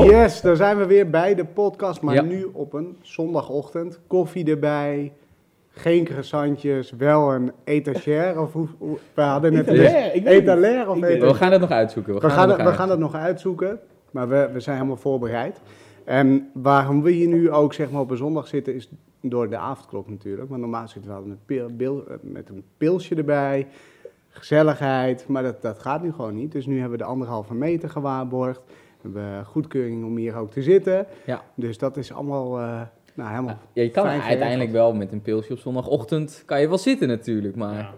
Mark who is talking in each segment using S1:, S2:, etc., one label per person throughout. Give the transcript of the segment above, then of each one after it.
S1: Yes, daar zijn we weer bij de podcast, maar
S2: Ja.
S1: nu op een zondagochtend. Koffie erbij, geen croissantjes, wel een etagère. Of hoe, hoe- we hadden net een of etagère.
S2: We gaan het nog uitzoeken. We
S1: We
S2: gaan,
S1: gaan,
S2: het
S1: we gaan het nog uitzoeken, maar we, we zijn helemaal voorbereid. En waarom we hier nu ook zeg maar, op een zondag zitten, is door de avondklok natuurlijk. Want normaal zitten we altijd met, pil, eh, met een pilsje erbij, gezelligheid, maar dat, dat gaat nu gewoon niet. Dus nu hebben we de anderhalve meter gewaarborgd. We hebben goedkeuring om hier ook te zitten.
S2: Ja.
S1: Dus dat is allemaal eh, nou, helemaal...
S2: Ja, je kan
S1: Fijn
S2: uiteindelijk wel met een pilsje op zondagochtend, kan je wel zitten natuurlijk, maar...
S3: Ja.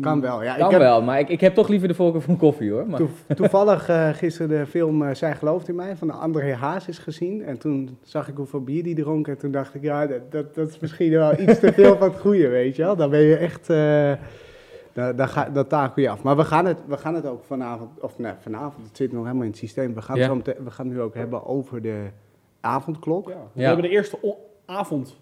S1: Kan wel, ja.
S2: Kan
S1: ik heb
S2: wel, maar ik, ik heb toch liever de voorkeur van koffie hoor. Maar,
S1: toe- toevallig eh, gisteren de film eh, Zij gelooft in mij van de André Hazes gezien. En toen zag ik hoeveel bier die dronk. En toen dacht ik, ja, dat, dat, dat is misschien wel iets te veel van het goede, weet je wel. Dan ben je echt... eh daar, daar ga, dat takel je af. Maar we gaan het, we gaan het ook vanavond... Of nee, vanavond, het zit nog helemaal in het systeem. We gaan,
S2: Ja.
S1: zo meteen- we gaan het nu ook hebben over de avondklok.
S3: Ja. We hebben de eerste avond,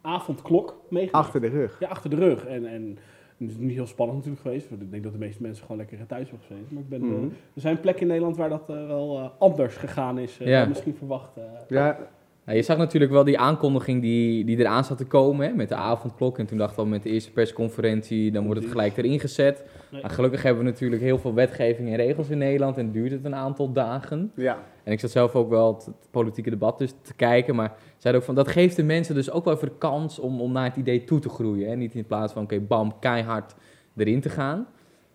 S3: avondklok meegemaakt.
S1: Achter de rug.
S3: Ja, achter de rug. En, en het is niet heel spannend natuurlijk geweest. Want ik denk dat de meeste mensen gewoon lekker thuis hebben gezeten. Maar ik ben, eh,
S1: Mhm.
S3: er zijn plekken in Nederland waar dat eh, wel eh, anders gegaan is. eh,
S2: Ja.
S3: dan misschien verwacht. eh.
S1: Ja,
S2: Nou, je zag natuurlijk wel die aankondiging die, die eraan zat te komen hè, met de avondklok. En toen dacht ik al met de eerste persconferentie, dan wordt het gelijk erin gezet.
S3: Nee.
S2: Maar gelukkig hebben we natuurlijk heel veel wetgeving en regels in Nederland en duurt het een aantal dagen.
S1: ja.
S2: En ik zat zelf ook wel het, het politieke debat dus te kijken, maar zeiden ook van dat geeft de mensen dus ook wel even de kans om, om naar het idee toe te groeien. Hè? Niet in plaats van oké, bam, keihard erin te gaan.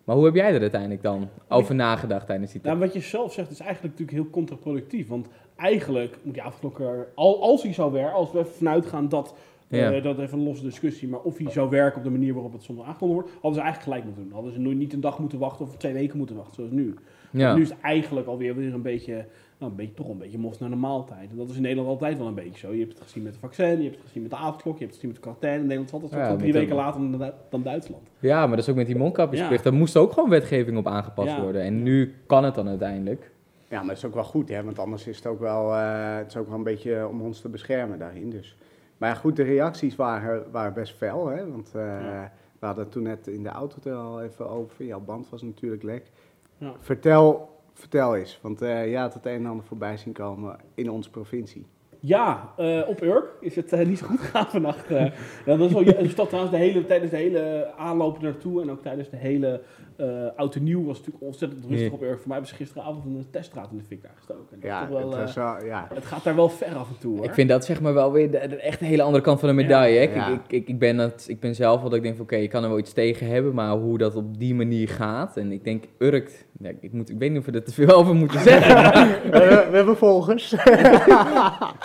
S2: Maar hoe heb jij er uiteindelijk dan over nagedacht tijdens die tijd?
S3: Nou, wat je zelf zegt is eigenlijk natuurlijk heel contraproductief. Want eigenlijk moet die avondklok er, al, als hij zou werken, als we even vanuit gaan dat, eh, dat even een losse discussie, maar of hij zou werken op de manier waarop het soms aangekondigd wordt, hadden ze eigenlijk gelijk moeten doen. Hadden ze nooit niet een dag moeten wachten of twee weken moeten wachten, zoals nu.
S2: Ja.
S3: Nu is het eigenlijk alweer weer een beetje, nou, een beetje, toch een beetje mos naar de maaltijd. En dat is in Nederland altijd wel een beetje zo. Je hebt het gezien met het vaccin, je hebt het gezien met de avondklok, je hebt het gezien met de quarantaine. In Nederland is het altijd
S2: Ja,
S3: zo drie weken
S2: de-
S3: later dan, dan Duitsland.
S2: Ja, maar dat is ook met die mondkapjesplicht.
S3: Ja.
S2: Daar moest ook gewoon wetgeving op aangepast
S3: Ja.
S2: worden. En nu kan het dan uiteindelijk.
S1: Ja, maar dat is ook wel goed, hè? want anders is het ook wel, eh, het is ook wel een beetje om ons te beschermen daarin. Dus. Maar ja, goed, de reacties waren, waren best fel, hè? want eh,
S3: Ja.
S1: we hadden het toen net in de auto er al even over. Jouw band was natuurlijk lek.
S3: Ja.
S1: Vertel, vertel eens, want eh je had het een en ander voorbij zien komen in onze provincie.
S3: Ja, eh, op Urk is het eh, niet zo goed gegaan vannacht. eh. ja, dat is wel, is dat trouwens de hele, tijdens de hele aanloop naartoe en ook tijdens de hele eh oud en nieuw was het natuurlijk ontzettend rustig op Urk. Voor mij hebben ze gisteravond een teststraat in de fik daar gestoken. Dat
S1: Ja,
S3: toch wel,
S1: het,
S3: eh,
S1: ja.
S3: het gaat daar wel ver af en toe hoor.
S2: Ik vind dat zeg maar wel weer de, de echt een hele andere kant van de medaille. hè.
S1: Ja.
S2: Ik, ik, ik, ik, ben het, ik ben zelf wel dat ik denk van oké, je kan er wel iets tegen hebben, maar hoe dat op die manier gaat. En ik denk Urk, ja, ik, moet, ik weet niet of we er te veel over moeten zeggen.
S1: we, we hebben volgers.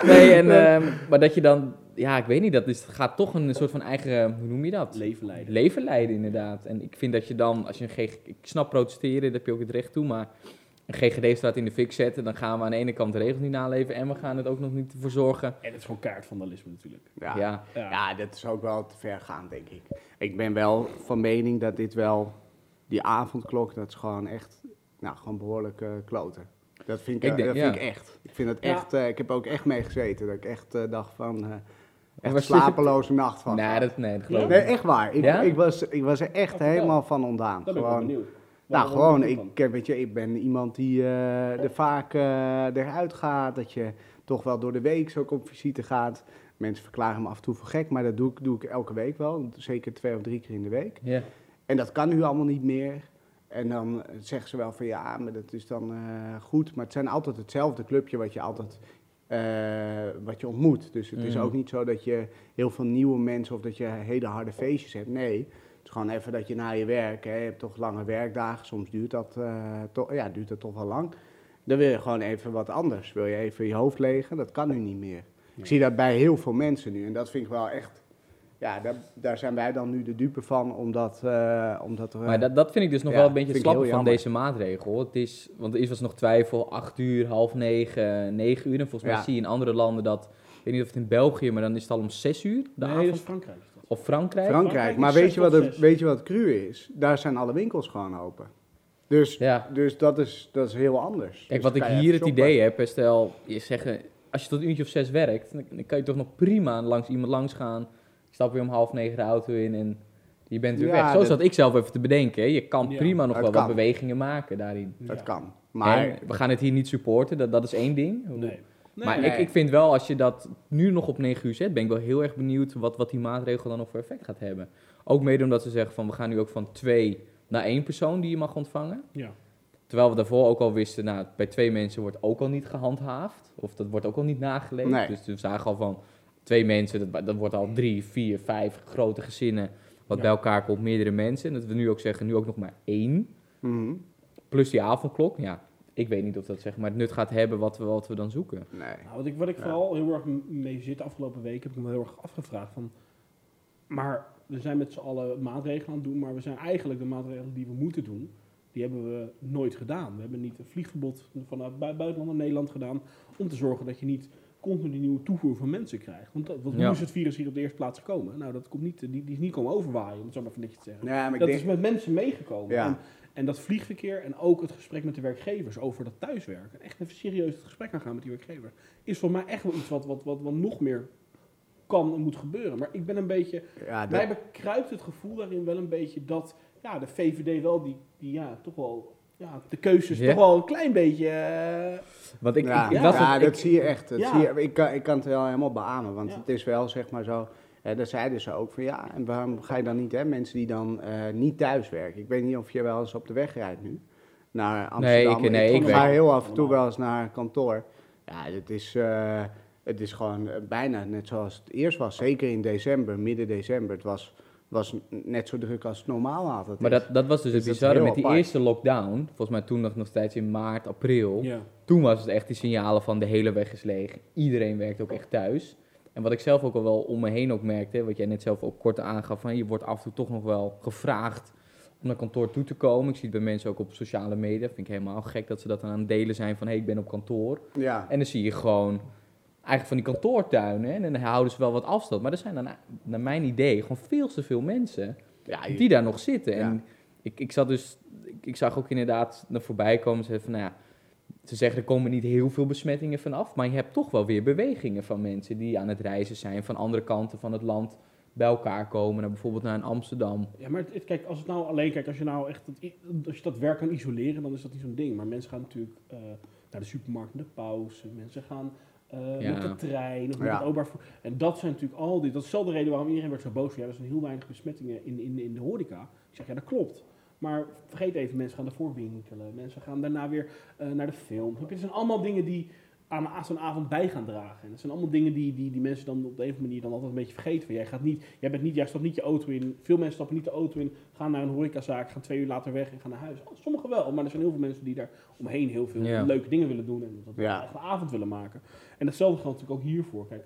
S2: nee, en, ehm, maar dat je dan, ja ik weet niet, dat is, het gaat toch een soort van eigen, hoe noem je dat?
S3: leven leiden.
S2: leven leiden inderdaad. En ik vind dat je dan, als je een GG... Ik snap protesteren, daar heb je ook het recht toe, maar een GGD-straat in de fik zetten, dan gaan we aan de ene kant de regels niet naleven en we gaan het ook nog niet ervoor zorgen.
S3: En het is gewoon kaartvandalisme natuurlijk.
S1: Ja.
S2: Ja,
S3: Ja.
S1: Ja, dat is ook wel te ver gaan, denk ik. Ik ben wel van mening dat dit wel, die avondklok, dat is gewoon echt, nou, gewoon behoorlijk eh, kloten. Dat vind ik,
S2: Ik denk-
S1: dat vind ik echt. Ik vind het
S3: Ja.
S1: echt, eh, ik heb ook echt mee gezeten, dat ik echt eh, dacht van, eh echt
S2: was-
S1: een slapeloze nacht van.
S2: nee, dat, nee, dat geloof ik
S1: Nee,
S2: niet.
S1: echt waar. Ik,
S2: Ja?
S1: ik, was, ik was er echt
S3: Oh,
S1: helemaal van ontdaan.
S3: Daar ben ik wel
S1: Gewoon,
S3: benieuwd.
S1: nou, gewoon, ik, weet je, ik ben iemand die eh, er vaak eh, eruit gaat. Dat je toch wel door de week ook op visite gaat. Mensen verklaren me af en toe voor gek, maar dat doe ik, doe ik elke week wel. Zeker twee of drie keer in de week.
S2: Ja.
S1: En dat kan nu allemaal niet meer. En dan zeggen ze wel van ja, maar dat is dan eh, goed. Maar het zijn altijd hetzelfde clubje wat je altijd eh, wat je ontmoet. Dus het is
S2: Mm.
S1: ook niet zo dat je heel veel nieuwe mensen of dat je hele harde feestjes hebt. Nee, het is gewoon even dat je na je werk, hè, je hebt toch lange werkdagen. Soms duurt dat, eh, toch, ja, duurt dat toch wel lang. Dan wil je gewoon even wat anders. Wil je even je hoofd legen? Dat kan nu niet meer. Ik zie dat bij heel veel mensen nu. En dat vind ik wel echt... Ja, daar, daar zijn wij dan nu de dupe van, omdat... eh, omdat er,
S2: Maar dat, dat vind ik dus nog
S1: Ja,
S2: wel een beetje het slappe van deze maatregel. Het is, want er is was nog twijfel, 8 uur, half 9, 9 uur. En volgens mij
S1: Ja.
S2: zie je in andere landen dat, ik weet niet of het in België, maar dan is het al om 6 uur, de
S3: Nee,
S2: avond.
S3: dat is Frankrijk. is dat.
S2: Of Frankrijk.
S1: Frankrijk.
S3: Frankrijk
S1: Maar weet
S3: zes
S1: je, wat het,
S3: zes.
S1: weet je wat het cru is? Daar zijn alle winkels gewoon open. Dus,
S2: Ja.
S1: dus dat, is, dat is heel anders.
S2: Kijk,
S1: Dus
S2: wat ik hier het
S1: shoppen.
S2: idee heb, is stel, je zeggen, als je tot een uurtje of zes werkt, dan, dan kan je toch nog prima langs iemand langs gaan. Je stapt weer om half negen de auto in en je bent weer
S1: Ja,
S2: weg. Zo
S1: dat-
S2: zat ik zelf even te bedenken. hè. Je kan
S3: Ja,
S2: prima nog wel
S1: kan.
S2: wat bewegingen maken daarin.
S1: Dat
S3: Ja.
S1: kan. Maar
S2: En we gaan het hier niet supporten, dat, dat is één ding.
S3: Nee.
S2: maar
S1: nee.
S2: Ik, ik vind wel, als je dat nu nog op 9 uur zet, ben ik wel heel erg benieuwd wat, wat die maatregel dan nog voor effect gaat hebben. Ook mede omdat ze zeggen van we gaan nu ook van twee naar één persoon die je mag ontvangen.
S3: Ja.
S2: Terwijl we daarvoor ook al wisten, nou, bij twee mensen wordt ook al niet gehandhaafd. Of dat wordt ook al niet nageleefd.
S1: Nee.
S2: Dus we zagen al van twee mensen, dat, dat wordt al drie, vier, vijf grote gezinnen. Wat
S3: Ja.
S2: bij elkaar komt, meerdere mensen. En dat we nu ook zeggen, nu ook nog maar één.
S1: Mhm.
S2: Plus die avondklok. Ja, ik weet niet of dat zeg maar het nut gaat hebben wat we, wat we dan zoeken.
S1: Nee.
S3: Nou, wat ik, wat ik
S1: Ja.
S3: vooral heel erg mee zit de afgelopen week, heb ik me heel erg afgevraagd van... Maar we zijn met z'n allen maatregelen aan het doen, maar we zijn eigenlijk de maatregelen die we moeten doen, die hebben we nooit gedaan. We hebben niet een vliegverbod vanuit bui- buitenland naar Nederland gedaan, om te zorgen dat je niet continu nieuwe toevoer van mensen krijgt. Want, dat, want hoe
S2: Ja.
S3: is het virus hier op de eerste plaats gekomen? Nou, dat komt niet, die, die is niet komen overwaaien, om het zo maar van netjes te zeggen.
S1: Ja, maar ik
S3: Dat
S1: denk,
S3: is met mensen meegekomen.
S1: Ja.
S3: En, en dat vliegverkeer en ook het gesprek met de werkgevers over dat thuiswerken. Echt even serieus het gesprek aangaan met die werkgevers. Is voor mij echt wel iets wat, wat, wat, wat nog meer kan en moet gebeuren. Maar ik ben een beetje...
S1: ja, dat-
S3: Mij bekruipt het gevoel daarin wel een beetje dat ja, de VVD wel die, die ja, toch wel... Ja, de keuzes
S2: Ja.
S3: toch wel een klein beetje... eh,
S2: Want ik,
S1: ja,
S2: ik, ik
S3: ja,
S1: dat
S2: ik-
S1: zie je echt. Dat
S3: Ja.
S1: zie je, ik, kan, ik kan het wel helemaal beamen, want
S3: Ja.
S1: het is wel zeg maar zo. Hè, daar zeiden ze ook van ja, en waarom ga je dan niet, hè, mensen die dan eh, niet thuis werken? Ik weet niet of je wel eens op de weg rijdt nu naar Amsterdam.
S2: ik- nee,
S1: ik,
S3: ik
S1: ga heel af en toe wel eens naar kantoor. Ja, het is, eh, het is gewoon bijna net zoals het eerst was. Zeker in december, midden december. Het was, was net zo druk als het normaal altijd
S2: maar
S1: is.
S2: dat, dat was dus het
S1: Dus
S2: bizarre met die
S1: apart.
S2: eerste lockdown. Volgens mij toen nog, nog steeds in maart, april.
S3: ja.
S2: Toen was het echt die signalen van de hele weg is leeg. Iedereen werkt ook echt thuis. En wat ik zelf ook al wel om me heen ook merkte, wat jij net zelf ook kort aangaf, van je wordt af en toe toch nog wel gevraagd om naar kantoor toe te komen. Ik zie het bij mensen ook op sociale media. Vind ik helemaal gek dat ze dat dan aan het delen zijn van hé, hey, ik ben op kantoor.
S1: ja.
S2: En dan zie je gewoon eigenlijk van die kantoortuinen. En dan houden ze wel wat afstand. Maar er zijn dan, naar mijn idee, gewoon veel te veel mensen
S1: Ja, je-
S2: die daar nog zitten.
S1: Ja.
S2: En ik, ik zat dus, ik, ik zag ook inderdaad naar voorbij komen. Ze, van, nou ja, ze zeggen er komen niet heel veel besmettingen vanaf. Maar je hebt toch wel weer bewegingen van mensen die aan het reizen zijn. Van andere kanten van het land bij elkaar komen. Naar bijvoorbeeld naar een Amsterdam.
S3: Ja, maar het, kijk, als het nou alleen, kijk, als je nou echt, i- als je dat werk kan isoleren, dan is dat niet zo'n ding. Maar mensen gaan natuurlijk eh, naar de supermarkt, naar de pauze, mensen gaan eh,
S2: Ja.
S3: met de trein of met
S1: Ja.
S3: het openbaar vervoer. En dat zijn natuurlijk al die, dat is dezelfde reden waarom iedereen werd zo boos. van, Ja, er zijn heel weinig besmettingen in, in, in de horeca. Ik zeg, ja, dat klopt. Maar vergeet even, mensen gaan ervoor winkelen. Mensen gaan daarna weer eh, naar de film. Het zijn allemaal dingen die aan zo'n avond bij gaan dragen. En dat zijn allemaal dingen die, die, die mensen dan op de een of andere manier dan altijd een beetje vergeten. Van, jij, gaat niet, jij, bent niet, jij stapt niet je auto in. Veel mensen stappen niet de auto in, gaan naar een horecazaak, gaan twee uur later weg en gaan naar huis. Sommigen wel, maar er zijn heel veel mensen die daar omheen heel veel
S2: Ja.
S3: leuke dingen willen doen. En dat
S1: Ja.
S3: een avond willen maken. En hetzelfde geldt natuurlijk ook hiervoor. Kijk,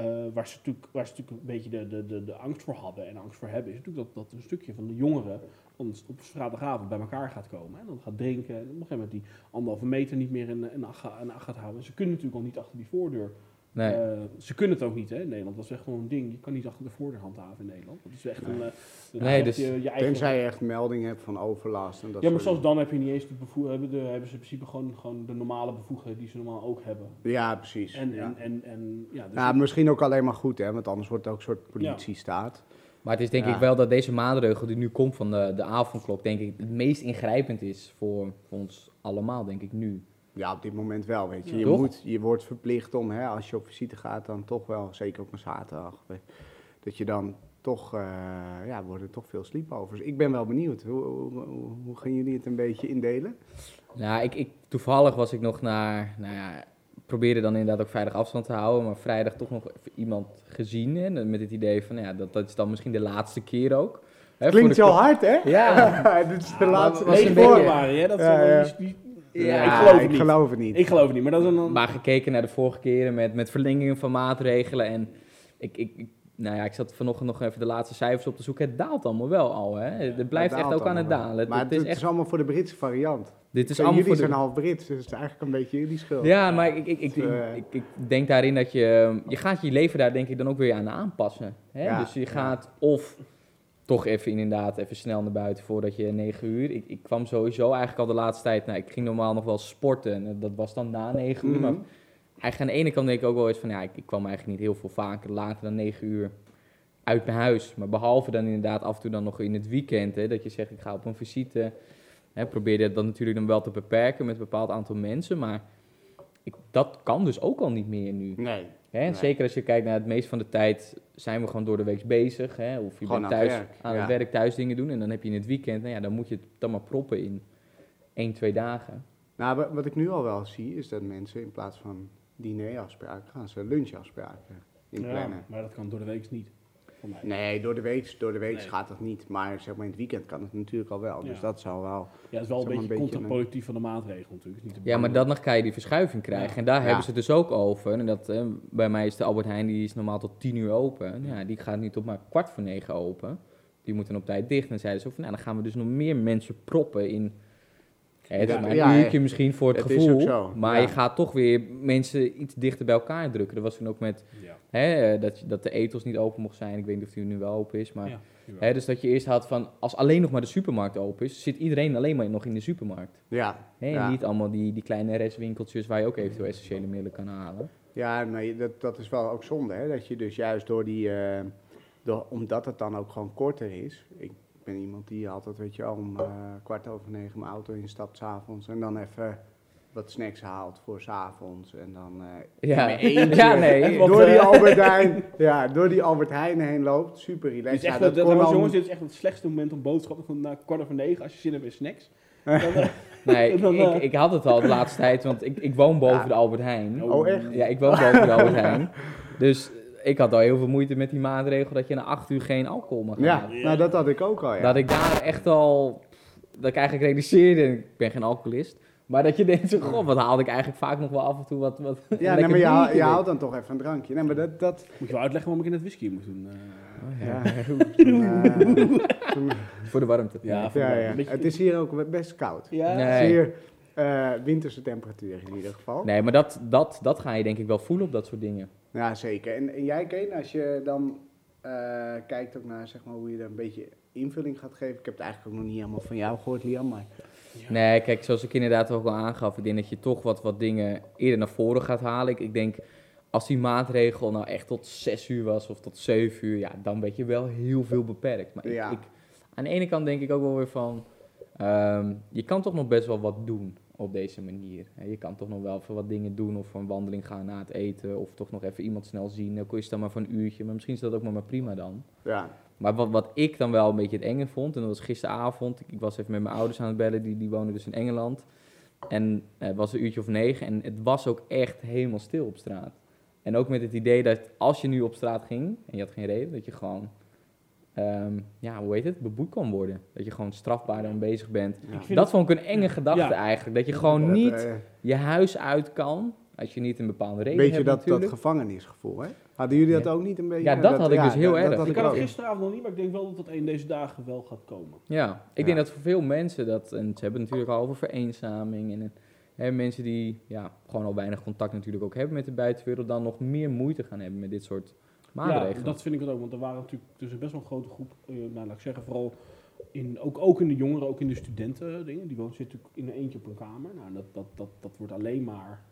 S3: eh, waar, ze natuurlijk, waar ze natuurlijk een beetje de, de, de, de angst voor hadden en angst voor hebben, is natuurlijk dat, dat een stukje van de jongeren dan op vrijdagavond bij elkaar gaat komen. En dan gaat drinken en op een gegeven moment die anderhalve meter niet meer in, in, acht, in acht gaat houden. Ze kunnen natuurlijk al niet achter die voordeur.
S2: Nee.
S3: Eh, ze kunnen het ook niet hè, in Nederland. Dat is echt gewoon een ding. Je kan niet achter de voordeur handhaven in Nederland. Dat is echt een... eh,
S2: Nee, dus
S3: je, je eigen...
S1: Tenzij je echt melding hebt van overlast. En dat
S3: ja, maar zelfs dan heb je niet eens de hebben, de, hebben ze in principe gewoon, gewoon de normale bevoegdheden die ze normaal ook hebben.
S1: Ja, precies.
S3: En,
S1: ja.
S3: en, en, en ja, dus
S1: Ja, misschien ook alleen maar goed, hè, want anders wordt het ook een soort politiestaat.
S2: Maar het is denk
S1: Ja.
S2: ik wel dat deze maatregel die nu komt van de, de avondklok, denk ik, het meest ingrijpend is voor, voor ons allemaal, denk ik nu.
S1: Ja, op dit moment wel, weet je.
S3: Ja.
S1: je,
S2: Toch?
S1: moet, je wordt verplicht om, hè, als je op visite gaat, dan toch wel, zeker op een zaterdag, dat je dan toch, eh, ja, worden er toch veel sleepovers. Ik ben wel benieuwd. Hoe, hoe, hoe, hoe gaan jullie het een beetje indelen?
S2: Nou, ik, ik, toevallig was ik nog naar, nou ja, probeerde dan inderdaad ook vrijdag afstand te houden, maar vrijdag toch nog even iemand gezien. Hè, met het idee van, ja, dat, dat is dan misschien de laatste keer ook. Hè, voor
S1: Klinkt
S2: de
S1: zo hard, hè?
S2: Ja,
S1: Dit is de laatste
S2: was een beetje-
S3: hè? Dat is
S1: Ja,
S3: die-
S2: Ja,
S3: ik geloof het
S1: ik
S3: niet.
S1: geloof het niet.
S3: Ik geloof het niet, maar dat is een...
S2: maar gekeken naar de vorige keren met, met verlengingen van maatregelen en ik, ik, ik- nou ja, ik zat vanochtend nog even de laatste cijfers op te zoeken. Het daalt allemaal wel al, hè. Het blijft
S1: Het
S2: echt ook aan het dalen. Het,
S1: Maar
S2: het
S1: het,
S2: is echt,
S1: is allemaal voor de Britse variant.
S2: dit is allemaal
S1: jullie
S2: voor de...
S1: zijn half Brits, dus het is eigenlijk een beetje jullie schuld.
S2: Ja, maar ik, ik, ik,
S1: Dus, eh,
S2: ik, ik denk daarin dat je... Je gaat je leven daar denk ik dan ook weer aan aanpassen. Hè?
S1: Ja,
S2: dus je gaat of toch even inderdaad even snel naar buiten voordat je 9 uur... Ik, ik kwam sowieso eigenlijk al de laatste tijd... Nou, ik ging normaal nog wel sporten. En dat was dan na 9 uur.
S1: Mhm.
S2: Maar eigenlijk aan de ene kant denk ik ook wel eens van... Ja, ik, ik kwam eigenlijk niet heel veel vaker later dan 9 uur uit mijn huis. Maar behalve dan inderdaad af en toe dan nog in het weekend... Hè, dat je zegt ik ga op een visite... hè, probeer je dat natuurlijk dan wel te beperken met een bepaald aantal mensen. Maar ik, dat kan dus ook al niet meer nu.
S1: Nee.
S2: Hè?
S1: Nee.
S2: Zeker als je kijkt naar het meeste van de tijd zijn we gewoon door de week bezig. Hè? Of je
S1: Gewoon
S2: bent
S1: aan het
S2: thuis
S1: werk,
S2: aan
S1: ja.
S2: het werk thuis dingen doen. En dan heb je in het weekend, nou ja, dan moet je het dan maar proppen in één, twee dagen.
S1: Nou, wa- wat ik nu al wel zie, is dat mensen in plaats van dinerafspraken gaan ze lunchafspraken inplannen.
S3: Ja, maar dat kan door de week niet. Voor mij.
S1: Nee, door de week, door de week
S3: Nee.
S1: gaat dat niet. Maar zeg maar in het weekend kan het natuurlijk al wel. Dus dat zou wel.
S3: Ja, het is wel een beetje
S1: een beetje
S3: contraproductief van de maatregel natuurlijk. Niet
S2: Ja, maar dan nog kan je die verschuiving krijgen.
S3: Ja.
S2: En daar
S1: Ja.
S2: hebben ze het dus ook over. En dat, eh, bij mij is de Albert Heijn, die is normaal tot tien uur open. Ja, die gaat nu tot maar kwart voor negen open. Die moeten op tijd dicht. En zeiden ze van, nou, dan gaan we dus nog meer mensen proppen in... het is
S1: Ja,
S2: maar een
S1: ja,
S2: uurtje misschien voor het, gevoel. Maar
S1: ja.
S2: je gaat toch weer mensen iets dichter bij elkaar drukken. Dat was toen ook met
S3: Ja.
S2: Hè, eh, dat, dat de ethos niet open mocht zijn. Ik weet niet of die nu wel open is. Maar
S3: Ja, jawel.
S2: hè, dus dat je eerst had van, als alleen nog maar de supermarkt open is... zit iedereen alleen maar nog in de supermarkt.
S1: Ja,
S2: Hè, en niet allemaal die, die kleine restwinkeltjes waar je ook eventueel essentiële middelen kan halen.
S1: ja nee, dat, dat is wel ook zonde. Hè? Dat je dus juist door die. eh, door, omdat het dan ook gewoon korter is. Ik ben iemand die altijd, weet je om eh, kwart over negen mijn auto instapt s'avonds. En dan even wat snacks haalt voor s'avonds. En dan eh,
S2: Ja.
S1: in mijn eentje
S2: Ja, nee.
S1: Door die Albert Heijn, ja, door die Albert Heijn heen loopt. Super
S3: Dit
S1: relaxed.
S3: is echt,
S1: Ja,
S3: dat, dat,
S1: al-
S3: jongens, dit is echt het slechtste moment om boodschappen van na kwart over negen als je zin hebt in snacks. Dan, eh,
S2: Nee,
S3: Dan, eh,
S2: ik, ik had het al de laatste tijd, want ik, ik woon boven
S1: Ja.
S2: de Albert Heijn.
S1: Oh, echt?
S2: Ja, ik woon boven de Albert Heijn. Dus ik had al heel veel moeite met die maatregel dat je na acht uur geen alcohol mag
S1: Ja,
S2: halen.
S1: nou dat had ik ook al, ja.
S2: Dat ik daar echt al, dat ik eigenlijk realiseerde, en ik ben geen alcoholist, maar dat je denkt, zo, god, wat haalde ik eigenlijk vaak nog wel af en toe wat, wat
S1: ja, nee, maar je, haal-
S2: biertje
S1: je haalt dan toch even een drankje. Nee, maar dat... dat
S3: moet je wel uitleggen waarom ik in het whisky moet doen. eh.
S2: Oh, ja.
S1: eh,
S2: Voor de warmte.
S3: Ja, voor
S1: ja, ja.
S3: Beetje-
S1: Het is hier ook best koud.
S3: Ja,
S2: Nee.
S1: Zeer eh, winterse temperatuur in ieder geval.
S2: Nee, maar dat, dat, dat ga je denk ik wel voelen op dat soort dingen.
S1: Ja, zeker. En, en jij, Kane, als je dan eh, kijkt ook naar zeg maar, hoe je er een beetje invulling gaat geven. Ik heb het eigenlijk ook nog niet helemaal van jou gehoord, Liam. Maar
S2: Nee, kijk, zoals ik inderdaad ook al aangaf, ik denk dat je toch wat, wat dingen eerder naar voren gaat halen. Ik, ik denk, als die maatregel nou echt tot 6 uur was of tot 7 uur, ja, dan ben je wel heel veel beperkt. Maar ik,
S1: Ja.
S2: ik, aan de ene kant denk ik ook wel weer van, ehm, je kan toch nog best wel wat doen op deze manier. Je kan toch nog wel even wat dingen doen of voor een wandeling gaan na het eten of toch nog even iemand snel zien. Al is het dan maar voor een uurtje, maar misschien is dat ook maar, maar prima dan.
S1: ja,
S2: Maar wat, wat ik dan wel een beetje het enge vond, en dat was gisteravond, ik, ik was even met mijn ouders aan het bellen, die, die wonen dus in Engeland. En eh, het was een uurtje of negen en het was ook echt helemaal stil op straat. En ook met het idee dat als je nu op straat ging, en je had geen reden, dat je gewoon, ehm, ja, hoe heet het, beboet kan worden. Dat je gewoon strafbaar dan bezig bent.
S1: ja.
S2: Dat vond ik een enge gedachte
S3: Ja.
S2: eigenlijk, dat je gewoon niet
S1: eh,
S2: je huis uit kan, als je niet een bepaalde reden
S1: Weet je
S2: hebt
S1: dat, dat gevangenisgevoel, hè? Hadden jullie dat
S2: Ja.
S1: ook niet een beetje?
S2: Ja, dat had ik dus heel
S1: dat-
S2: erg.
S1: Dat had
S3: Ik had het gisteravond nog niet, maar ik denk wel dat dat een deze dagen wel gaat komen.
S2: Ja, ik
S1: Ja.
S2: denk dat voor veel mensen dat, en ze hebben het natuurlijk al over vereenzaming en hè, mensen die ja, gewoon al weinig contact natuurlijk ook hebben met de buitenwereld, dan nog meer moeite gaan hebben met dit soort maatregelen.
S3: Ja, dat vind ik het ook, want er waren natuurlijk dus een best wel een grote groep, eh, nou laat ik zeggen, vooral in, ook, ook in de jongeren, ook in de studenten dingen. Die wonen zitten natuurlijk in een eentje op een kamer. Nou, dat, dat, dat, dat wordt alleen maar,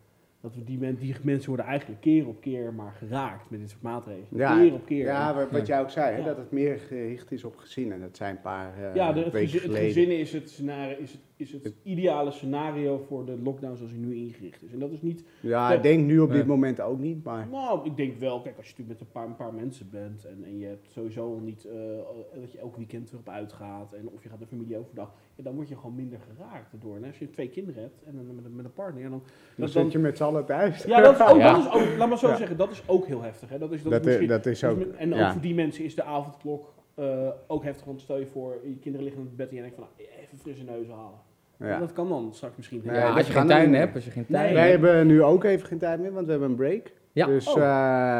S3: dat we die, men, die mensen worden eigenlijk keer op keer maar geraakt met dit soort maatregelen.
S1: Ja,
S3: keer op keer.
S1: Ja, wat, jij ook zei, hè,
S3: Ja.
S1: dat het meer gericht is op gezinnen. Dat zijn een paar eh
S3: Ja, de, het, gezin, het
S1: geleden.
S3: gezin is het, scenario, is, het, is het ideale scenario voor de lockdown zoals hij nu ingericht is. En dat is niet
S1: Ja, ik denk nu op dit
S2: Nee.
S1: moment ook niet, maar...
S3: Nou, ik denk wel, kijk, als je natuurlijk met een paar, een paar mensen bent en, en je hebt sowieso al niet eh, dat je elk weekend erop uitgaat en of je gaat naar familie overdag, ja, dan word je gewoon minder geraakt erdoor. En als je twee kinderen hebt en een, met, een, met een partner, dan.
S1: Dan
S3: dan-
S1: zit je met z'n allen thuis.
S3: ja, dat is ook,
S2: Ja.
S3: dat is ook, laat maar zo
S1: Ja.
S3: zeggen, dat is ook heel heftig. Hè? Dat is, dat
S1: Dat,
S3: is
S1: dat ook...
S3: is en ook
S1: ja.
S3: voor die mensen is de avondklok eh, ook heftig. Want stel je voor, je kinderen liggen in het bed en je denkt van, nou, even frisse neus halen.
S1: Ja.
S3: Dat kan dan straks misschien.
S1: Ja,
S2: Ja,
S1: dat
S2: als je geen tuin hebt, als je geen
S3: Nee.
S2: tuin
S1: Wij hebben nu ook even geen tijd meer, want we hebben een break.
S2: Ja.
S1: Dus,
S3: Oh.
S1: eh,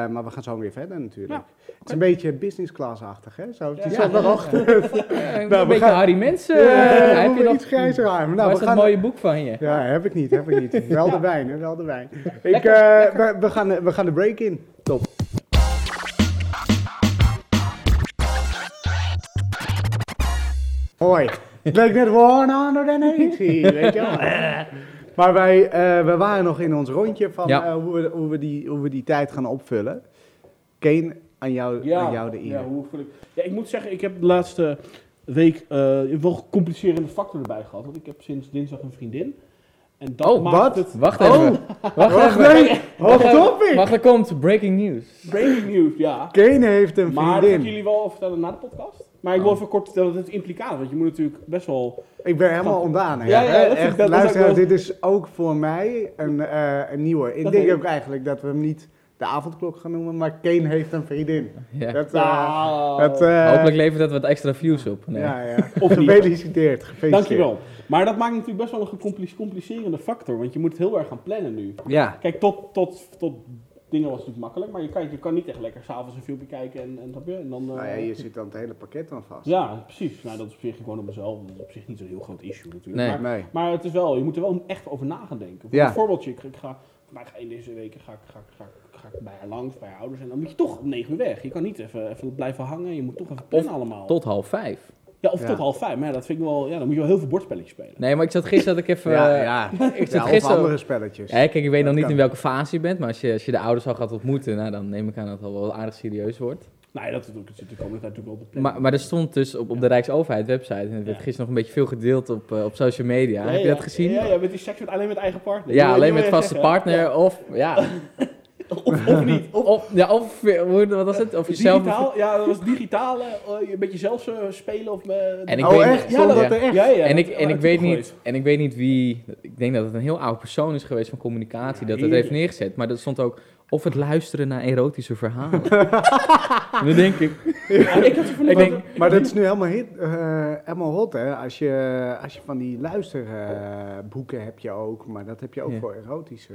S1: maar we gaan zo weer verder natuurlijk.
S3: Ja.
S1: Het is een beetje business class-achtig, hè? Zo, het is
S3: Ja.
S1: zo nog achter.
S2: Ja,
S1: Nou,
S2: een
S1: we
S2: beetje
S1: gaan-
S2: Harry Mensen.
S1: Ja,
S2: eh, heb je
S1: nog iets grijzer haar. Maar
S2: Waar
S1: Nou,
S2: is
S1: we
S2: dat
S1: gaan...
S2: mooie boek van je?
S1: Ja, heb ik niet, heb ik niet. Wel de wijn, hè, wel de wijn. Ik,
S3: Lekker,
S1: eh, we, we gaan, we gaan de break in.
S2: Top.
S1: Hoi. Het leek net 180, weet je wel. Maar wij eh, we waren nog in ons rondje van
S2: Ja.
S1: eh, hoe, we, hoe, we die, hoe we die tijd gaan opvullen. Kane, aan jou, aan jou de eer.
S3: Ja, hoe vul ik? Ja, ik moet zeggen, ik heb de laatste week eh, hebt wel een complicerende factor erbij gehad. Want ik heb sinds dinsdag een vriendin. En dat
S2: Oh,
S3: maakt
S1: wat?
S3: het
S2: Wacht
S1: Oh.
S2: even. Wacht
S1: Wacht,
S2: even.
S1: nee. Hot topic!
S2: Wacht, er komt breaking news.
S3: breaking news, ja.
S1: Kane heeft een
S3: Maar dat
S1: vriendin.
S3: jullie wel vertellen na de podcast. Maar ik wil even kort vertellen dat het implicaat is. Want je moet natuurlijk best wel...
S1: Ik ben helemaal ontdaan. hè.
S3: Ja, dat
S1: Echt,
S3: dat wel-
S1: dit is ook voor mij een, eh, een nieuwe. Ik
S3: Dat
S1: denk ook eigenlijk dat we hem niet de avondklok gaan noemen, maar Kane heeft een vriendin.
S2: Ja.
S1: Dat, eh, dat, eh,
S2: Hopelijk levert dat wat extra views op. Nee.
S1: Ja, ja.
S3: Of.
S1: Gefeliciteerd, gefeliciteerd.
S3: Dankjewel. Maar dat maakt natuurlijk best wel een complicerende factor. Want je moet het heel erg gaan plannen nu.
S1: Ja,
S3: Kijk, tot, tot, tot dingen was natuurlijk makkelijk. Maar je kan, je kan niet echt lekker s'avonds een filmpje kijken en, en, je? en dan... eh,
S1: nou ja, je zit dan het hele pakket dan vast.
S3: Ja, precies. Nou, dat is op zich gewoon op mezelf. Dat is op zich niet zo'n heel groot issue natuurlijk.
S2: Nee.
S3: Maar,
S1: Nee.
S3: maar het is wel, je moet er wel echt over na gaan denken. Voor
S1: Ja.
S3: een voorbeeldje, ik, ik ga, ga in deze weken ga, ik- ga, ik- ga, ik- ga ik bij haar langs, bij haar ouders. En dan moet je toch om negen uur weg. Je kan niet even, even blijven hangen. Je moet toch even plannen allemaal.
S2: Tot half vijf.
S3: Ja, of
S1: Ja.
S3: tot half vijf. Maar ja, dat vind ik wel, ja, dan moet je wel heel veel bordspelletjes spelen.
S2: Nee, maar ik zat gisteren dat ik even...
S1: Ja,
S2: eh,
S1: ja.
S2: Ik zat
S1: ja, of
S2: gisteren...
S1: andere spelletjes.
S2: Ja, kijk, ik weet nog niet
S1: kan.
S2: in welke fase je bent, maar als je, als je de ouders al gaat ontmoeten, nou, dan neem ik aan dat het al wel aardig serieus wordt.
S3: Nee, dat, zit de komende tijd natuurlijk wel op de.
S2: Maar, maar er stond dus op, op de Rijksoverheid website, en het werd
S3: Ja.
S2: gisteren nog een beetje veel gedeeld op, eh, op social media.
S3: Ja,
S2: Heb je dat gezien?
S3: Ja, ja, met die seks met alleen met eigen partner.
S2: Ja, alleen met vaste
S3: zeggen.
S2: partner
S3: Ja.
S2: of, ja,
S3: Of, of niet. Of,
S2: of, ja, of, hoe- wat was het? Of jezelf...
S3: digitaal, ja, dat was digitaal. eh, een beetje zelf eh, spelen of... eh,
S2: En ik
S1: oh,
S2: weet-
S1: echt?
S3: Ja, dat-
S1: dat er echt?
S3: Ja, ja,
S2: En
S3: dat
S2: ik, en, ik weet
S3: geweest.
S2: niet, en ik weet niet wie, ik denk dat het een heel oud persoon is geweest van communicatie,
S3: Ja,
S2: dat het heeft neergezet. Maar dat stond ook, of het luisteren naar erotische verhalen. Dan denk ik,
S3: Ja, ik had
S2: Ik denk-
S1: Maar dat is nu helemaal, hit, eh, helemaal hot, hè? Als je, als je van die luisterboeken heb je ook, maar dat heb je ook
S2: Ja.
S1: voor erotische...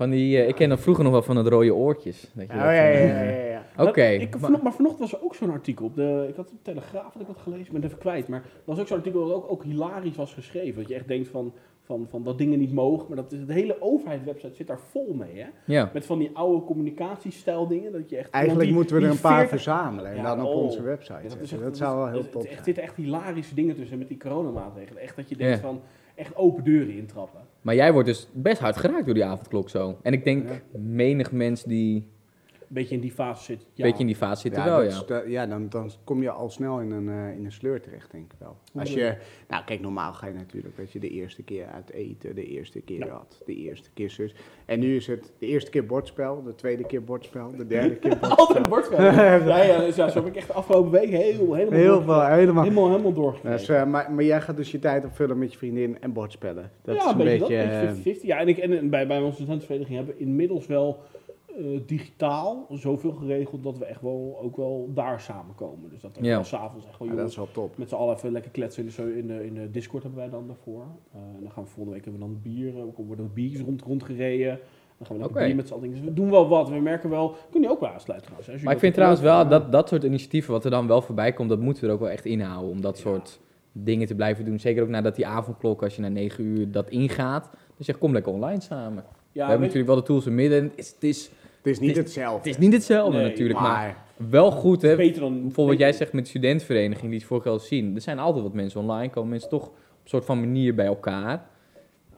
S2: van die, eh, ik ken dat vroeger nog wel van het rode oortjes. Dat je
S1: Oh,
S2: dat,
S1: ja, ja,
S2: eh,
S1: ja, ja, ja.
S2: Oké,
S3: Dat- ik-
S2: maar-
S3: vano- maar vanochtend was er ook zo'n artikel op de. Ik had op de Telegraaf had ik dat gelezen, ik ben het even kwijt. Maar er was ook zo'n artikel dat ook, ook hilarisch was geschreven. Dat je echt denkt van, van, van dat dingen niet mogen. Maar dat is, de hele overheidswebsite zit daar vol mee. Hè?
S2: ja.
S3: Met van die oude communicatiestijl dingen. Dat je echt,
S1: Eigenlijk
S3: die-
S1: moeten we er een paar
S3: 40
S1: verzamelen en
S3: Ja,
S1: dan op
S3: oh.
S1: onze website
S3: Ja, dat, is
S1: zetten.
S3: echt,
S1: Dat zou wel heel tof
S3: het- Er
S1: zijn.
S3: zitten echt hilarische dingen tussen met die coronamaatregelen. Echt dat je denkt
S2: Ja.
S3: van echt open deuren intrappen.
S2: Maar jij wordt dus best hard geraakt door die avondklok zo. En ik denk, menig mens die
S3: beetje in die fase zit.
S2: een
S3: Ja.
S2: beetje in die fase zit
S1: Ja,
S2: wel,
S1: dat
S2: ja.
S1: dat- ja dan, dan kom je al snel in een, eh, in een sleur terecht, denk ik wel. Als je, nou kijk, normaal ga je natuurlijk dat je de eerste keer uit eten, de eerste keer
S3: Ja.
S1: had, de eerste keer zus. En nu is het de eerste keer bordspel, de tweede keer bordspel, de derde keer bordspel.
S3: Altijd bordspel. ja, ja, dus ja, zo heb ik echt de afgelopen week heel, helemaal,
S1: Heel veel, helemaal.
S3: helemaal, helemaal doorgekregen.
S1: Dus, eh, maar, maar jij gaat dus je tijd opvullen met je vriendin en bordspellen. Dat
S3: ja,
S1: is een beetje...
S3: dat,
S1: eh,
S3: beetje 50-50. Ja, en, ik, en bij, bij onze studentenvereniging hebben we inmiddels wel eh, digitaal zoveel geregeld dat we echt wel ook wel daar samenkomen. Dus dat ook
S2: Ja.
S3: s'avonds echt wel
S1: ja, dat
S3: jongens
S1: is wel top.
S3: met z'n allen even lekker kletsen. In de, in de, in de Discord hebben wij dan daarvoor. Eh, en dan gaan we volgende week hebben we dan bier, eh, er worden biertjes rond, rondgereden. Dan gaan we lekker
S2: Oké.
S3: bier met z'n allen. Dus we doen wel wat. We merken wel, kun je ook wel aansluiten trouwens.
S2: Maar ik
S3: dat
S2: vind trouwens wel dat dat soort initiatieven, wat er dan wel voorbij komt, dat moeten we er ook wel echt inhouden. Om dat
S3: Ja.
S2: soort dingen te blijven doen. Zeker ook nadat die avondklok, als je na 9 uur dat ingaat. Dus zeg, kom lekker online samen.
S3: Ja,
S2: we hebben natuurlijk wel de tools in midden. en Het is, het is,
S1: Het is niet
S2: Het is-
S1: hetzelfde.
S2: het is niet hetzelfde
S3: Nee,
S2: natuurlijk, maar,
S1: maar
S2: wel goed. Hè?
S3: beter dan...
S2: Bijvoorbeeld wat jij zegt met de studentenvereniging, die het vorige keer al zien. Er zijn altijd wat mensen online, komen mensen toch op een soort van manier bij elkaar.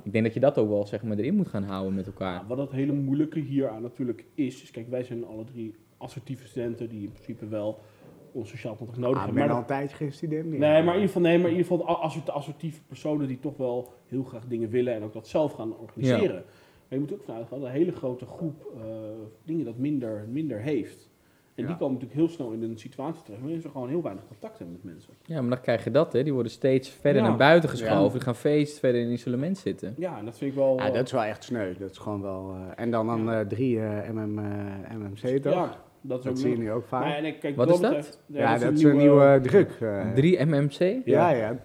S2: Ik denk dat je dat ook wel zeg maar, erin moet gaan houden met elkaar.
S3: Ja, wat het hele moeilijke hier aan natuurlijk is, is kijk, wij zijn alle drie assertieve studenten die in principe wel ons sociaal contact nodig
S1: ah, ik
S3: hebben.
S1: ben
S3: Maar
S1: altijd geen student meer.
S3: nee, maar in ieder geval, nee, maar in ieder geval de assert- assertieve personen die toch wel heel graag dingen willen en ook dat zelf gaan organiseren. Maar je moet ook vanuit gaan dat een hele grote groep eh, dingen dat minder, minder heeft. En
S1: Ja.
S3: die komen natuurlijk heel snel in een situatie terecht waarin ze gewoon heel weinig contact hebben met mensen.
S2: Ja, maar dan krijg je dat, hè. Die worden steeds verder
S3: Ja.
S2: naar buiten geschoven.
S1: Ja.
S2: Die gaan feest verder in isolement zitten.
S3: Ja, en dat vind ik wel...
S1: Ja,
S3: eh,
S1: dat is wel echt sneu. Dat is gewoon wel... eh, en dan dan eh, drie MM, eh, MMC toch?
S3: ja, dat is
S1: dat
S3: ook
S1: zie je nu ook vaak.
S3: En ik- kijk,
S2: Wat is dat?
S3: betreft-
S1: ja, dat is een nieuwe druk. eh.
S2: 3 MMC?
S1: Ja, ja.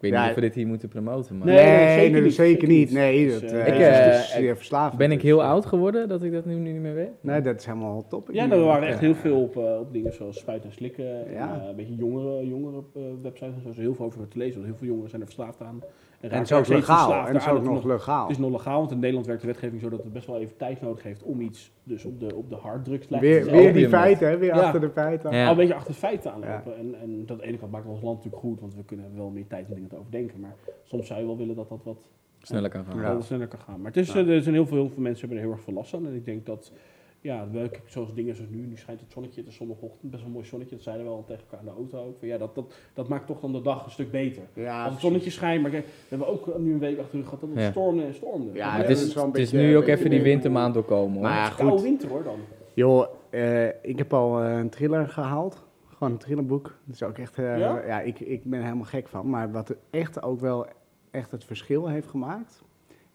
S2: Weet
S1: Ja.
S2: niet of we dit hier moeten promoten, maar...
S3: Nee,
S1: Nee,
S3: nee,
S1: nee,
S3: zeker niet,
S1: zeker
S3: zeker
S1: niet.
S3: niet.
S1: Nee,
S3: Dus,
S1: dat
S3: eh,
S1: eh,
S2: ik,
S1: is
S2: eh,
S1: dus zeer verslavend.
S2: Ben ik heel oud geworden dat ik dat nu niet meer weet?
S1: Nee, dat is helemaal top.
S3: Ja, er waren echt heel veel op, op dingen zoals spuiten en slikken. En,
S1: Ja.
S3: eh, een beetje jongere, jongere eh, websites en zo. Er is heel veel over te lezen. Want heel veel jongeren zijn er verslaafd aan.
S1: En het is ook legaal. En het is ook nog legaal.
S3: Het is nog legaal, want in Nederland werkt de wetgeving zo dat het best wel even tijd nodig heeft om iets dus op de, op de harddrugslijst
S1: Weer,
S3: te
S1: weer
S3: zetten.
S1: die feiten, hè? Weer
S3: Ja.
S1: achter de feiten.
S2: Ja.
S3: Al een beetje achter het feit aanlopen. En, en dat aan de ene kant maakt ons land natuurlijk goed, want we kunnen wel meer tijd om dingen te overdenken. Maar soms zou je wel willen dat dat wat
S2: Sneller kan gaan.
S1: Ja.
S3: sneller kan gaan. Maar het is,
S1: Ja.
S3: eh, er zijn heel veel, heel veel mensen hebben er heel erg veel last aan. En ik denk dat ja, welke, zoals dingen zoals nu, nu schijnt het zonnetje, het is zondagochtend, best wel een mooi zonnetje, dat zeiden we al tegen elkaar in de auto ook. Van, ja, dat, dat, dat maakt toch dan de dag een stuk beter.
S1: Ja,
S3: Als het zonnetje schijnt, maar kijk, we hebben ook nu een week achter de rug gehad dat het
S2: Ja.
S3: stormde en stormde.
S1: Ja,
S2: het
S3: is
S2: het is nu ook even die wintermaand doorkomen hoor.
S1: Maar ja,
S3: een koude
S1: goed.
S3: winter hoor dan.
S1: Joh, eh, ik heb al eh, een thriller gehaald. Gewoon een thrillerboek. Dat is ook echt... eh,
S3: Ja?
S1: ja, ik, ik ben er helemaal gek van. Maar wat echt ook wel echt het verschil heeft gemaakt...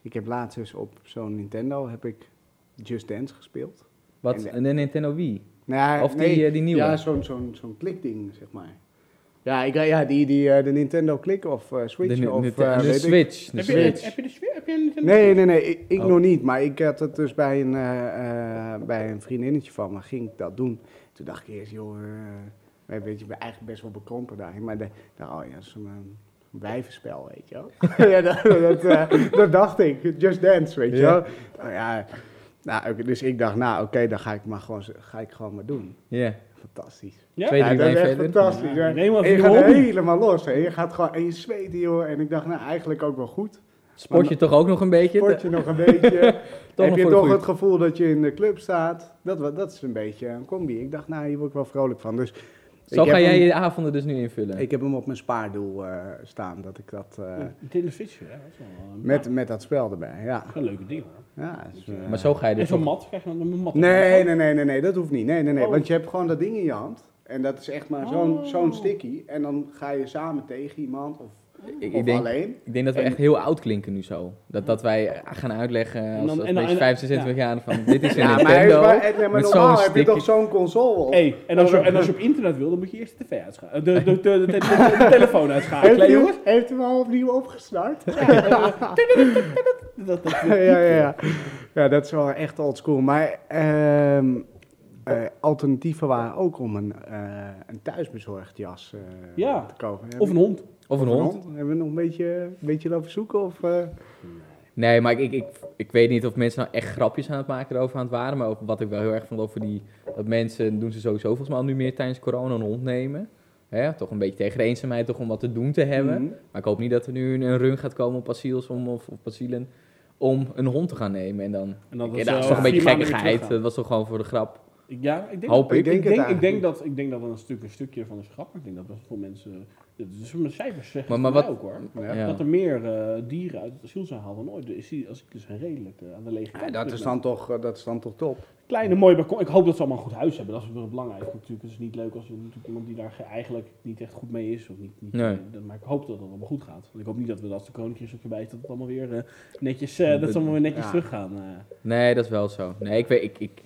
S1: Ik heb laatst dus op zo'n Nintendo heb ik Just Dance gespeeld.
S2: Wat,
S1: en-
S2: een Nintendo Wii?
S1: Nou, ja,
S2: Of die, eh, die nieuwe?
S1: Ja, zo'n zo'n zo'n klikding, zeg maar. Ja, ik, ja die, die, eh, de Nintendo Click of eh, Switch
S2: de,
S1: of...
S2: de,
S1: eh,
S2: de
S1: weet ik.
S2: Switch. De
S3: Heb je,
S2: Switch.
S3: heb je de sfeer? Heb je een Nintendo
S1: Nee,
S3: Switch?
S1: nee, nee, ik, ik
S2: Oh.
S1: nog niet. Maar ik had het dus bij een, eh, eh, bij een vriendinnetje van me, ging ik dat doen. Toen dacht ik eerst, joh, eh, weet je, ik ben eigenlijk best wel bekrompen daarin. Maar de, oh ja, zo'n een wijvenspel, weet je wel. ja, dat, dat, eh, dat dacht ik, Just Dance, weet je
S2: Ja.
S1: wel. Oh, ja, nou, dus ik dacht, nou oké, dan ga ik, maar gewoon, ga ik gewoon maar doen.
S2: Ja.
S1: Fantastisch.
S3: Ja?
S2: Twee,
S1: Ja, dat is echt fantastisch.
S3: Ja,
S1: je gaat
S3: hobby.
S1: helemaal los. Hè. Je gaat gewoon en je zweet, joh. En ik dacht, nou, eigenlijk ook wel goed.
S2: Sport je toch ook nog een beetje?
S1: Sport je nog een beetje.
S2: Toch
S1: heb je toch het gevoel dat je in de club staat. Dat, dat is een beetje een combi. Ik dacht, nou, hier word ik wel vrolijk van. Dus
S2: Zo
S1: ik
S2: ga jij
S1: hem-
S2: je avonden dus nu invullen?
S1: Ik heb hem op mijn spaardoel eh, staan. Dat ik dat... eh,
S3: Switch, ja, dat is wel een,
S1: met, met dat spel erbij, ja.
S3: een leuke ding hoor.
S1: ja is, eh,
S2: maar zo ga je
S3: En
S2: dus
S3: zo'n mat, krijg je dan een mat?
S1: Nee, nee, nee, nee, nee, dat hoeft niet. Nee, nee, nee.
S3: Oh.
S1: Want je hebt gewoon dat ding in je hand. En dat is echt maar zo'n
S3: Oh.
S1: zo'n sticky. En dan ga je samen tegen iemand of,
S2: Ik,
S1: of
S2: ik, denk,
S1: alleen.
S2: ik denk dat we
S1: En-
S2: echt heel oud klinken nu zo. Dat, dat wij eh, gaan uitleggen als, als
S3: en dan-
S2: beetje
S3: en-
S2: 25 jaar van dit is een
S1: Ja, maar,
S2: Nintendo.
S1: maar, maar, maar
S2: met
S1: normaal
S2: zo'n
S1: heb je toch zo'n console op.
S3: Hey, en, als je, en als je op internet wil, dan moet je eerst de tv uitschakelen. De, de, de, de, de- de- de telefoon uitschakelen,
S1: Heeft u,
S3: jongens.
S1: heeft u al opnieuw opgestart?
S3: Dat, dat,
S1: ja, ja, ja. Ja, dat is wel echt oldschool. Maar ehm, eh, alternatieven waren ook om een, eh, een thuisbezorgd jas eh,
S3: Ja.
S1: te kopen.
S3: of een hond.
S2: Of een hond.
S1: Hebben we nog een beetje, een beetje lopen zoeken? Of, eh?
S2: Nee, maar ik, ik, ik, ik weet niet of mensen nou echt grapjes aan het maken erover aan het waren. Maar over- wat ik wel heel erg vond over die... Dat mensen, doen ze sowieso volgens mij al nu meer tijdens corona een hond nemen. Hè, toch een beetje tegen de eenzaamheid toch om wat te doen te hebben.
S1: Mhm.
S2: Maar ik hoop niet dat er nu een, een run gaat komen op asiels om, of op asielen om een hond te gaan nemen. En dan...
S3: En dat, was,
S2: dat is toch een beetje gekkigheid. Dat was toch gewoon voor de grap.
S3: Ik- Ja, ik denk,
S2: Hoop
S3: ik,
S2: ik.
S3: denk,
S1: Ik denk het
S3: ik, denk dat, ik denk dat een, stuk, een stukje van is grap. Ik denk dat best veel mensen... Dus mijn cijfers zeggen
S2: Maar-
S3: ook hoor.
S1: Ja.
S2: Ja.
S3: Dat er meer eh, dieren uit het asiel zijn gehaald dan ooit. De asiel- asielen zijn redelijk eh, aan de lege
S1: Ja,
S3: kant.
S1: dat,
S3: op
S1: is dan toch, eh, dat is dan toch top.
S3: Kleine mooie balkon. Ik hoop dat ze allemaal een goed huis hebben. Dat is wel belangrijk. Natuurlijk het is niet leuk als je natuurlijk iemand die daar ge- eigenlijk niet echt goed mee is. Of niet, niet,
S2: Nee.
S3: eh, maar ik hoop dat het allemaal goed gaat. Want ik hoop niet dat we als de koninkjes ook voorbij is, dat het allemaal weer eh, netjes, eh, dat ze allemaal weer netjes
S1: Ja.
S3: teruggaan. eh.
S2: Nee, dat is wel zo. Nee, ik weet... Ik, ik,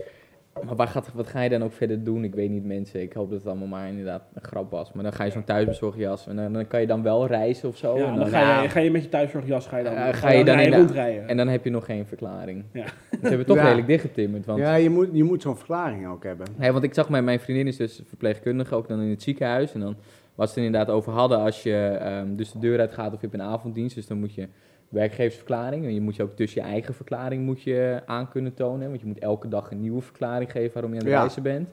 S2: maar waar gaat, wat ga je dan ook verder doen? Ik weet niet, mensen. Ik hoop dat het allemaal maar inderdaad een grap was. Maar dan ga je zo'n thuisbezorgjas en dan, dan kan je dan wel reizen of zo.
S3: ja,
S2: en,
S3: dan
S2: dan,
S3: ga je, ga je met je thuiszorgjas ga je dan,
S2: ga je dan de-
S3: rondrijden.
S2: en dan heb je nog geen verklaring.
S3: Ja.
S2: Ze hebben toch
S1: Ja.
S2: redelijk dichtgetimmerd. Want,
S1: Ja, je moet, je moet zo'n verklaring ook hebben.
S2: Nee, want ik zag mijn, mijn vriendin is dus verpleegkundige, ook dan in het ziekenhuis. En dan was het er inderdaad over hadden als je ehm, dus de deur uitgaat of je hebt een avonddienst. Dus dan moet je werkgeversverklaring. En je moet je ook tussen je eigen verklaring moet je aan kunnen tonen. Want je moet elke dag een nieuwe verklaring geven waarom je aan het reizen bent.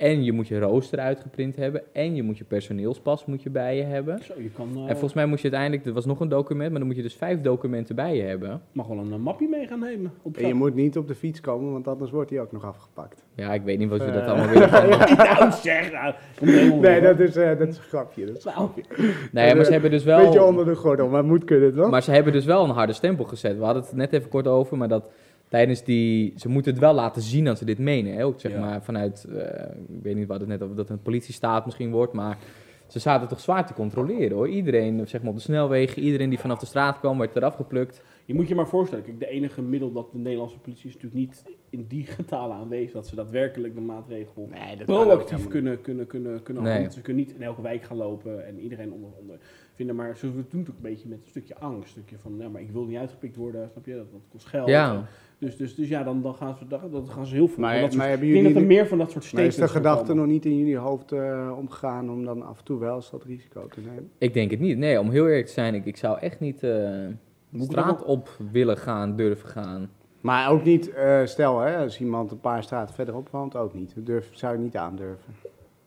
S2: En je moet je rooster uitgeprint hebben. En je moet je personeelspas moet je bij je hebben.
S3: Zo, je kan, eh,
S2: En volgens mij moest je uiteindelijk, er was nog een document, maar dan moet je dus vijf documenten bij je hebben.
S3: mag wel een, eh, mapje mee gaan nemen. Op
S1: En je moet niet op de fiets komen, want anders wordt die ook nog afgepakt.
S2: Ja, ik weet niet wat je dat
S1: Eh.
S2: allemaal willen gaan
S3: nou zeg, nou. Er
S1: Nee, dat is, eh, dat is een grapje. Dat is een
S2: Nee, maar ze hebben dus wel...
S1: Een beetje onder de gordel, maar het moet kunnen, toch?
S2: Maar ze hebben dus wel een harde stempel gezet. We hadden het net even kort over, maar dat tijdens die... Ze moeten het wel laten zien dat ze dit menen. Hè? Ook zeg
S3: Ja.
S2: maar vanuit... eh, ik weet niet, hadden het net over dat een politiestaat misschien wordt, maar... Ze zaten toch zwaar te controleren hoor. Iedereen zeg maar, op de snelwegen, iedereen die vanaf de straat kwam, werd eraf geplukt.
S3: Je moet je maar voorstellen, kijk, de enige middel dat de Nederlandse politie is natuurlijk niet in die getalen aanwezig, dat ze daadwerkelijk de maatregel
S1: Nee,
S3: proactief kunnen, kunnen, kunnen, kunnen
S2: Nee.
S3: handelen. Ze kunnen niet in elke wijk gaan lopen en iedereen onder, onder vinden, maar ze doen het ook een beetje met een stukje angst, een stukje van, ja, maar ik wil niet uitgepikt worden, snap je, dat, dat kost geld.
S2: Ja.
S3: Dus, dus, dus ja, dan, dan gaan ze, dan, dan gaan ze heel veel.
S1: Maar,
S3: van dat
S1: maar hebben
S3: ik denk
S1: jullie
S3: dat er meer van dat soort
S1: maar is de gedachte nog niet in jullie hoofd eh, omgegaan om dan af en toe wel eens dat risico te nemen?
S2: Ik denk het niet. Nee, om heel eerlijk te zijn, ik, ik zou echt niet eh,
S3: ik
S2: straat
S3: dat
S2: op willen gaan, durven gaan.
S1: Maar ook niet, eh, stel hè, als iemand een paar straten verderop woont, ook niet. Dat durf, zou je niet aandurven.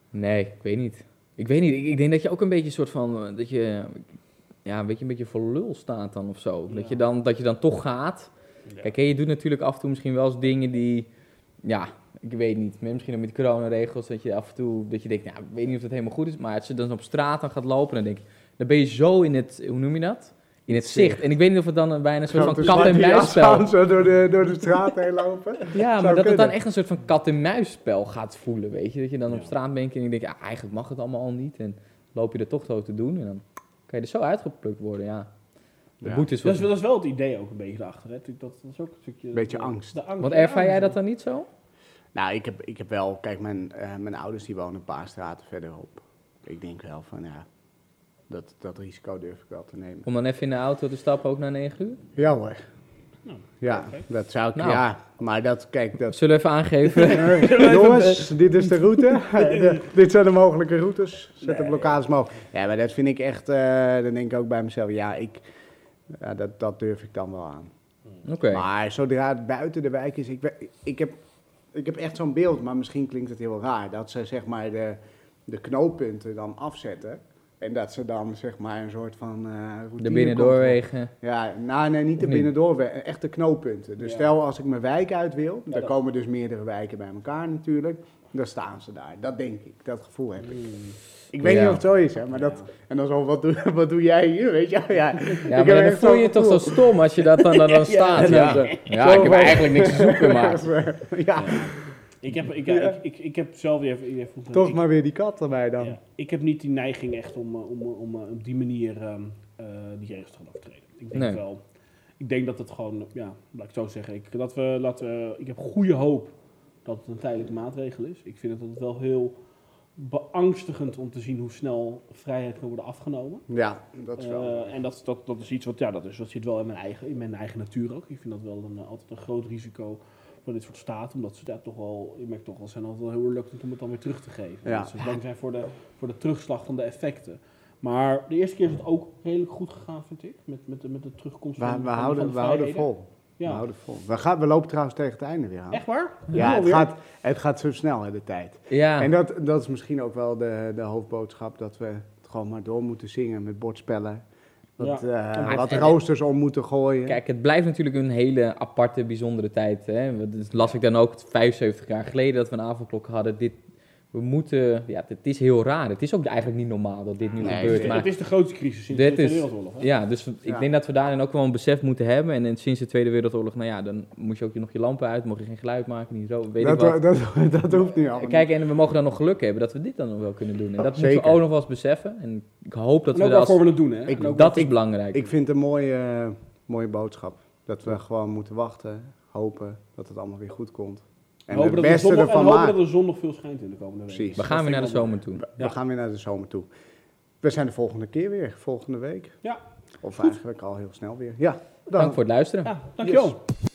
S2: Nee, ik weet niet. Ik weet niet. Ik, ik denk dat je ook een beetje een soort van. eh, Dat je. Ja, een beetje, een beetje voor lul staat dan of zo.
S3: Ja.
S2: Dat, je dan, dat je dan toch gaat.
S3: Ja.
S2: Kijk, je doet natuurlijk af en toe misschien wel eens dingen die. ja, ik weet niet. Misschien ook met coronaregels, dat je af en toe, dat je denkt, nou, ik weet niet of het helemaal goed is. Maar als je dan op straat dan gaat lopen, dan denk ik, dan ben je zo in het, hoe noem je dat? In het zicht. En ik weet niet of het dan bijna een soort van
S1: Grote
S2: kat en muisspel
S1: zo door de, door de straat heen lopen.
S2: Ja,
S1: Zou
S2: maar dat het dan echt een soort van kat-en-muisspel gaat voelen, weet je. Dat je dan op straat bent en je denkt, ja, eigenlijk mag het allemaal al niet. En loop je er toch zo te doen en dan kan je er zo uitgeplukt worden, ja. De
S1: Ja.
S2: boetes
S3: Dat is,
S2: worden-
S3: dat is wel het idee ook een beetje erachter. Hè? Dat, dat is ook een stukje...
S1: Beetje
S3: de-
S1: angst.
S3: De angst.
S2: Want ervaar jij
S3: dus-
S2: dat dan niet zo?
S1: Nou, ik heb, ik heb wel, kijk, mijn, eh, mijn ouders die wonen een paar straten verderop. Ik denk wel van, ja, dat, dat risico durf ik wel te nemen.
S2: Om dan even in de auto te stappen, ook na 9 uur?
S1: Ja hoor.
S3: Nou,
S1: Ja,
S3: perfect.
S1: dat zou ik,
S2: Nou.
S1: ja. Maar dat, kijk, dat...
S2: Zullen we even aangeven?
S1: Jongens, dit is de route. De- dit zijn de mogelijke routes. Zet de blokkades mogelijk. Ja, maar dat vind ik echt, eh, dan denk ik ook bij mezelf, ja, ik, ja dat, dat durf ik dan wel aan.
S2: Oké.
S1: Maar zodra het buiten de wijk is, ik, we- ik, heb, ik heb echt zo'n beeld, maar misschien klinkt het heel raar, dat ze zeg maar de, de knooppunten dan afzetten. En dat ze dan zeg maar een soort van eh routine
S2: De binnendoorwegen.
S1: Ja, nou nee, niet de binnendoorwegen, echt de knooppunten. Dus
S3: Ja.
S1: stel als ik mijn wijk uit wil,
S3: Ja,
S1: dan
S3: dat-
S1: komen dus meerdere wijken bij elkaar natuurlijk. Dan staan ze daar. Dat denk ik, dat gevoel heb ik.
S3: Mm.
S1: Ik weet
S2: Ja.
S1: niet of het zo is, hè, maar dat... En dan zo, wat doe, wat doe jij hier, weet je? Ja,
S2: Ja,
S1: ik
S2: maar dan voel je je toch zo stom als je dat dan, dan, dan staat.
S1: ja.
S2: Ja, ja. ja ik heb eigenlijk niks te zoeken, maar...
S1: ja,
S3: Ik heb, ik, ja, ik, ik, ik heb zelf weer even... even
S1: toch
S3: ik,
S1: maar weer die kat erbij dan.
S3: ja, ik heb niet die neiging echt om, eh, om, eh, om, eh, op die manier ehm, eh, die regels te gaan overtreden. Ik denk
S2: Nee.
S3: wel... Ik denk dat het gewoon, ja, laat ik het zo zeggen. Ik, dat we, laten we, ik heb goede hoop dat het een tijdelijke maatregel is. Ik vind het altijd wel heel beangstigend om te zien hoe snel vrijheid kan worden afgenomen.
S1: Ja, dat is wel...
S3: Eh, en dat, dat, dat is iets wat, ja, dat, is, dat zit wel in mijn, eigen, in mijn eigen natuur ook. Ik vind dat wel een, altijd een groot risico voor dit soort staten. Omdat ze daar toch wel, je merkt toch wel, zijn altijd wel heel reluctant om het dan weer terug te geven.
S1: Ja.
S3: Dat ze bang zijn voor de, voor de terugslag van de effecten. Maar de eerste keer is het ook redelijk goed gegaan, vind ik. Met, met, de, met de terugkomst
S1: we,
S3: van,
S1: we,
S3: van- van
S1: houden,
S3: de
S1: we houden vol. We
S3: Ja.
S1: houden vol. We, gaan, we lopen trouwens tegen het einde weer aan.
S3: Echt waar?
S1: Ja, het gaat, het gaat zo snel, hè, de tijd.
S2: Ja,
S1: En dat, dat is misschien ook wel de, de hoofdboodschap, dat we het gewoon maar door moeten zingen met bordspellen. Wat,
S3: Ja.
S1: eh, wat
S2: het-
S1: roosters om moeten gooien.
S2: kijk, het blijft natuurlijk een hele aparte, bijzondere tijd. Hè? Dat las ik dan ook 75 jaar geleden dat we een avondklok hadden. Dit, we moeten, ja, het is heel raar. Het is ook eigenlijk niet normaal dat dit nu
S1: Nee,
S2: gebeurt.
S3: Het,
S2: Maar
S3: het is de grootste crisis sinds
S2: Dit
S3: de Tweede Wereldoorlog. hè?
S2: Ja, dus ik
S1: Ja.
S2: denk dat we daarin ook wel een besef moeten hebben. En, en sinds de Tweede Wereldoorlog, nou ja, dan moest je ook nog je lampen uit, mocht je geen geluid maken, niet zo, weet ik
S1: dat,
S2: wat.
S1: dat, dat, hoeft niet allemaal.
S2: Kijk, en we mogen dan nog geluk hebben dat we dit dan nog wel kunnen doen. En dat moeten we ook nog wel eens beseffen. En ik hoop dat
S3: En
S2: we dat...
S3: we het doen, hè?
S1: Ik-
S2: Dat
S3: wat-
S2: is belangrijk.
S1: Ik vind het een mooie, mooie boodschap. Dat we gewoon moeten wachten, hopen dat het allemaal weer goed komt. En
S3: hopen
S1: het
S3: dat de
S1: beste
S3: zon nog- en
S1: ervan
S3: hopen
S1: maken.
S3: dat de zon nog veel schijnt in de komende week.
S1: Precies.
S2: we gaan weer naar de zomer toe.
S1: We
S3: Ja.
S1: gaan weer naar de zomer toe. We zijn de volgende keer weer, volgende week.
S3: Ja.
S1: Of eigenlijk al heel snel weer. Ja, dan.
S2: Dank voor het luisteren.
S3: Ja, dankjewel.
S1: Yes.